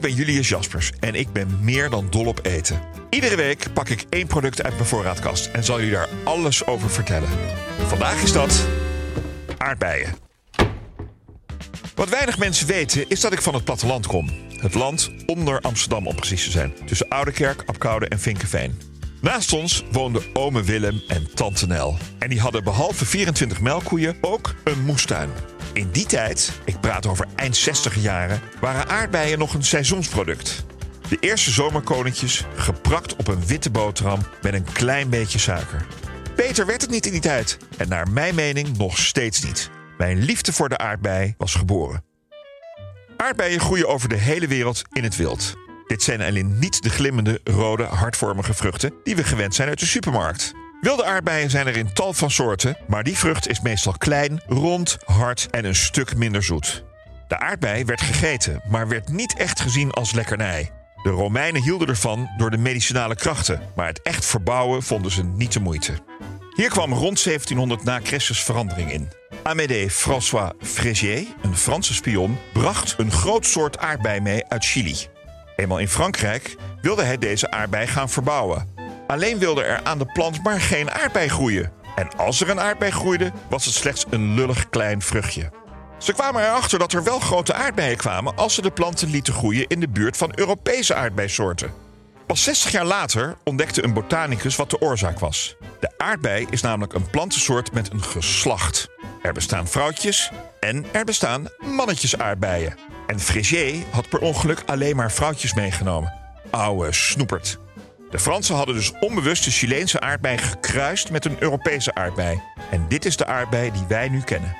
Ik ben Julius Jaspers en ik ben meer dan dol op eten. Iedere week pak ik één product uit mijn voorraadkast en zal jullie daar alles over vertellen. Vandaag is dat aardbeien. Wat weinig mensen weten is dat ik van het platteland kom. Het land onder Amsterdam om precies te zijn. Tussen Oudekerk, Apkoude en Vinkenveen. Naast ons woonden ome Willem en tante Nel. En die hadden behalve 24 melkkoeien ook een moestuin. In die tijd, ik praat over eind 60 jaren, waren aardbeien nog een seizoensproduct. De eerste zomerkoninkjes geprakt op een witte boterham met een klein beetje suiker. Beter werd het niet in die tijd. En naar mijn mening nog steeds niet. Mijn liefde voor de aardbei was geboren. Aardbeien groeien over de hele wereld in het wild. Dit zijn alleen niet de glimmende, rode, hartvormige vruchten die we gewend zijn uit de supermarkt. Wilde aardbeien zijn er in tal van soorten, maar die vrucht is meestal klein, rond, hard en een stuk minder zoet. De aardbei werd gegeten, maar werd niet echt gezien als lekkernij. De Romeinen hielden ervan door de medicinale krachten, maar het echt verbouwen vonden ze niet de moeite. Hier kwam rond 1700 na Christus verandering in. Amédée François Frégier, een Franse spion, bracht een groot soort aardbei mee uit Chili. Eenmaal in Frankrijk wilde hij deze aardbei gaan verbouwen. Alleen wilde er aan de plant maar geen aardbei groeien. En als er een aardbei groeide, was het slechts een lullig klein vruchtje. Ze kwamen erachter dat er wel grote aardbeien kwamen als ze de planten lieten groeien in de buurt van Europese aardbeisoorten. Pas 60 jaar later ontdekte een botanicus wat de oorzaak was. De aardbei is namelijk een plantensoort met een geslacht. Er bestaan vrouwtjes en er bestaan mannetjes aardbeien. En Frégier had per ongeluk alleen maar vrouwtjes meegenomen. Oude snoepert. De Fransen hadden dus onbewust de Chileense aardbei gekruist met een Europese aardbei. En dit is de aardbei die wij nu kennen.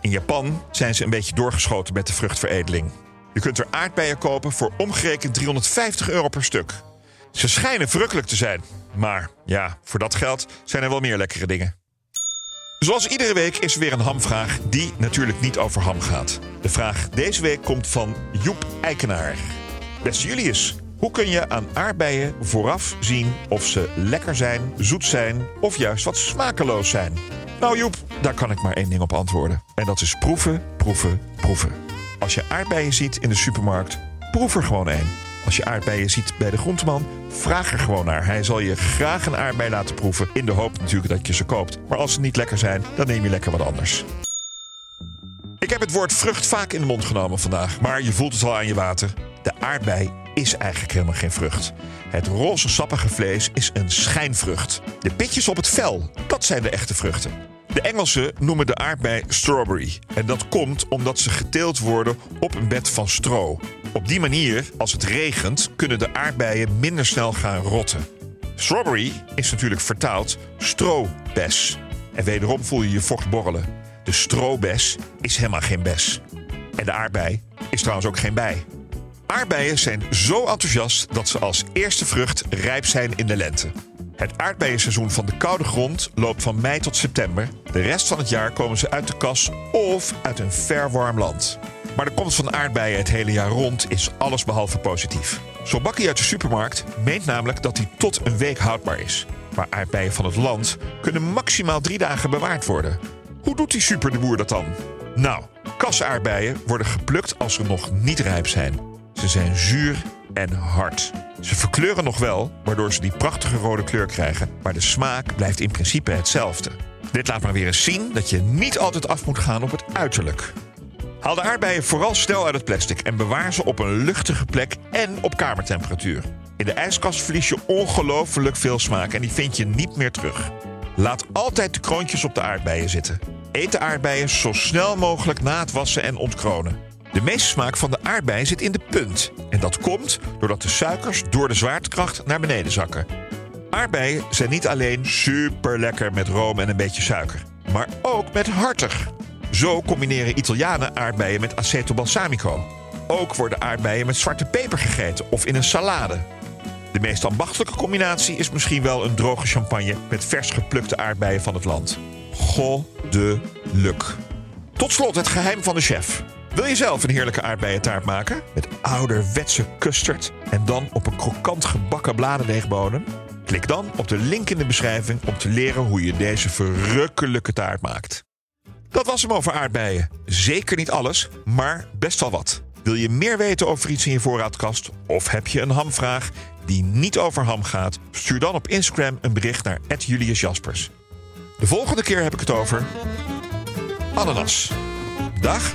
In Japan zijn ze een beetje doorgeschoten met de vruchtveredeling. Je kunt er aardbeien kopen voor omgerekend 350 euro per stuk. Ze schijnen verrukkelijk te zijn. Maar ja, voor dat geld zijn er wel meer lekkere dingen. Zoals iedere week is er weer een hamvraag die natuurlijk niet over ham gaat. De vraag deze week komt van Joep Eikenaar. Beste Julius, hoe kun je aan aardbeien vooraf zien of ze lekker zijn, zoet zijn of juist wat smakeloos zijn? Nou Joep, daar kan ik maar één ding op antwoorden. En dat is proeven, proeven, proeven. Als je aardbeien ziet in de supermarkt, proef er gewoon één. Als je aardbeien ziet bij de groenteman, vraag er gewoon naar. Hij zal je graag een aardbei laten proeven. In de hoop natuurlijk dat je ze koopt. Maar als ze niet lekker zijn, dan neem je lekker wat anders. Ik heb het woord vrucht vaak in de mond genomen vandaag. Maar je voelt het al aan je water. De aardbei is eigenlijk helemaal geen vrucht. Het roze sappige vlees is een schijnvrucht. De pitjes op het vel, dat zijn de echte vruchten. De Engelsen noemen de aardbei strawberry. En dat komt omdat ze geteeld worden op een bed van stro. Op die manier, als het regent, kunnen de aardbeien minder snel gaan rotten. Strawberry is natuurlijk vertaald stroobes. En wederom voel je je vocht borrelen. De stroobes is helemaal geen bes. En de aardbei is trouwens ook geen bij. Aardbeien zijn zo enthousiast dat ze als eerste vrucht rijp zijn in de lente. Het aardbeienseizoen van de koude grond loopt van mei tot september. De rest van het jaar komen ze uit de kas of uit een ver warm land. Maar de komst van aardbeien het hele jaar rond is allesbehalve positief. Zo'n bakkie uit de supermarkt meent namelijk dat hij tot een week houdbaar is. Maar aardbeien van het land kunnen maximaal drie dagen bewaard worden. Hoe doet die super de boer dat dan? Nou, kasaardbeien worden geplukt als ze nog niet rijp zijn. Ze zijn zuur en hard. Ze verkleuren nog wel, waardoor ze die prachtige rode kleur krijgen, maar de smaak blijft in principe hetzelfde. Dit laat maar weer eens zien dat je niet altijd af moet gaan op het uiterlijk. Haal de aardbeien vooral snel uit het plastic en bewaar ze op een luchtige plek en op kamertemperatuur. In de ijskast verlies je ongelooflijk veel smaak en die vind je niet meer terug. Laat altijd de kroontjes op de aardbeien zitten. Eet de aardbeien zo snel mogelijk na het wassen en ontkronen. De meeste smaak van de aardbei zit in de punt. En dat komt doordat de suikers door de zwaartekracht naar beneden zakken. Aardbeien zijn niet alleen super lekker met room en een beetje suiker, maar ook met hartig. Zo combineren Italianen aardbeien met aceto balsamico. Ook worden aardbeien met zwarte peper gegeten of in een salade. De meest ambachtelijke combinatie is misschien wel een droge champagne met vers geplukte aardbeien van het land. Goddelijk. Tot slot het geheim van de chef. Wil je zelf een heerlijke aardbeientaart maken? Met ouderwetse custard en dan op een krokant gebakken bladerdeegbodem? Klik dan op de link in de beschrijving om te leren hoe je deze verrukkelijke taart maakt. Dat was hem over aardbeien. Zeker niet alles, maar best wel wat. Wil je meer weten over iets in je voorraadkast? Of heb je een hamvraag die niet over ham gaat? Stuur dan op Instagram een bericht naar Julius Jaspers. De volgende keer heb ik het over ananas. Dag.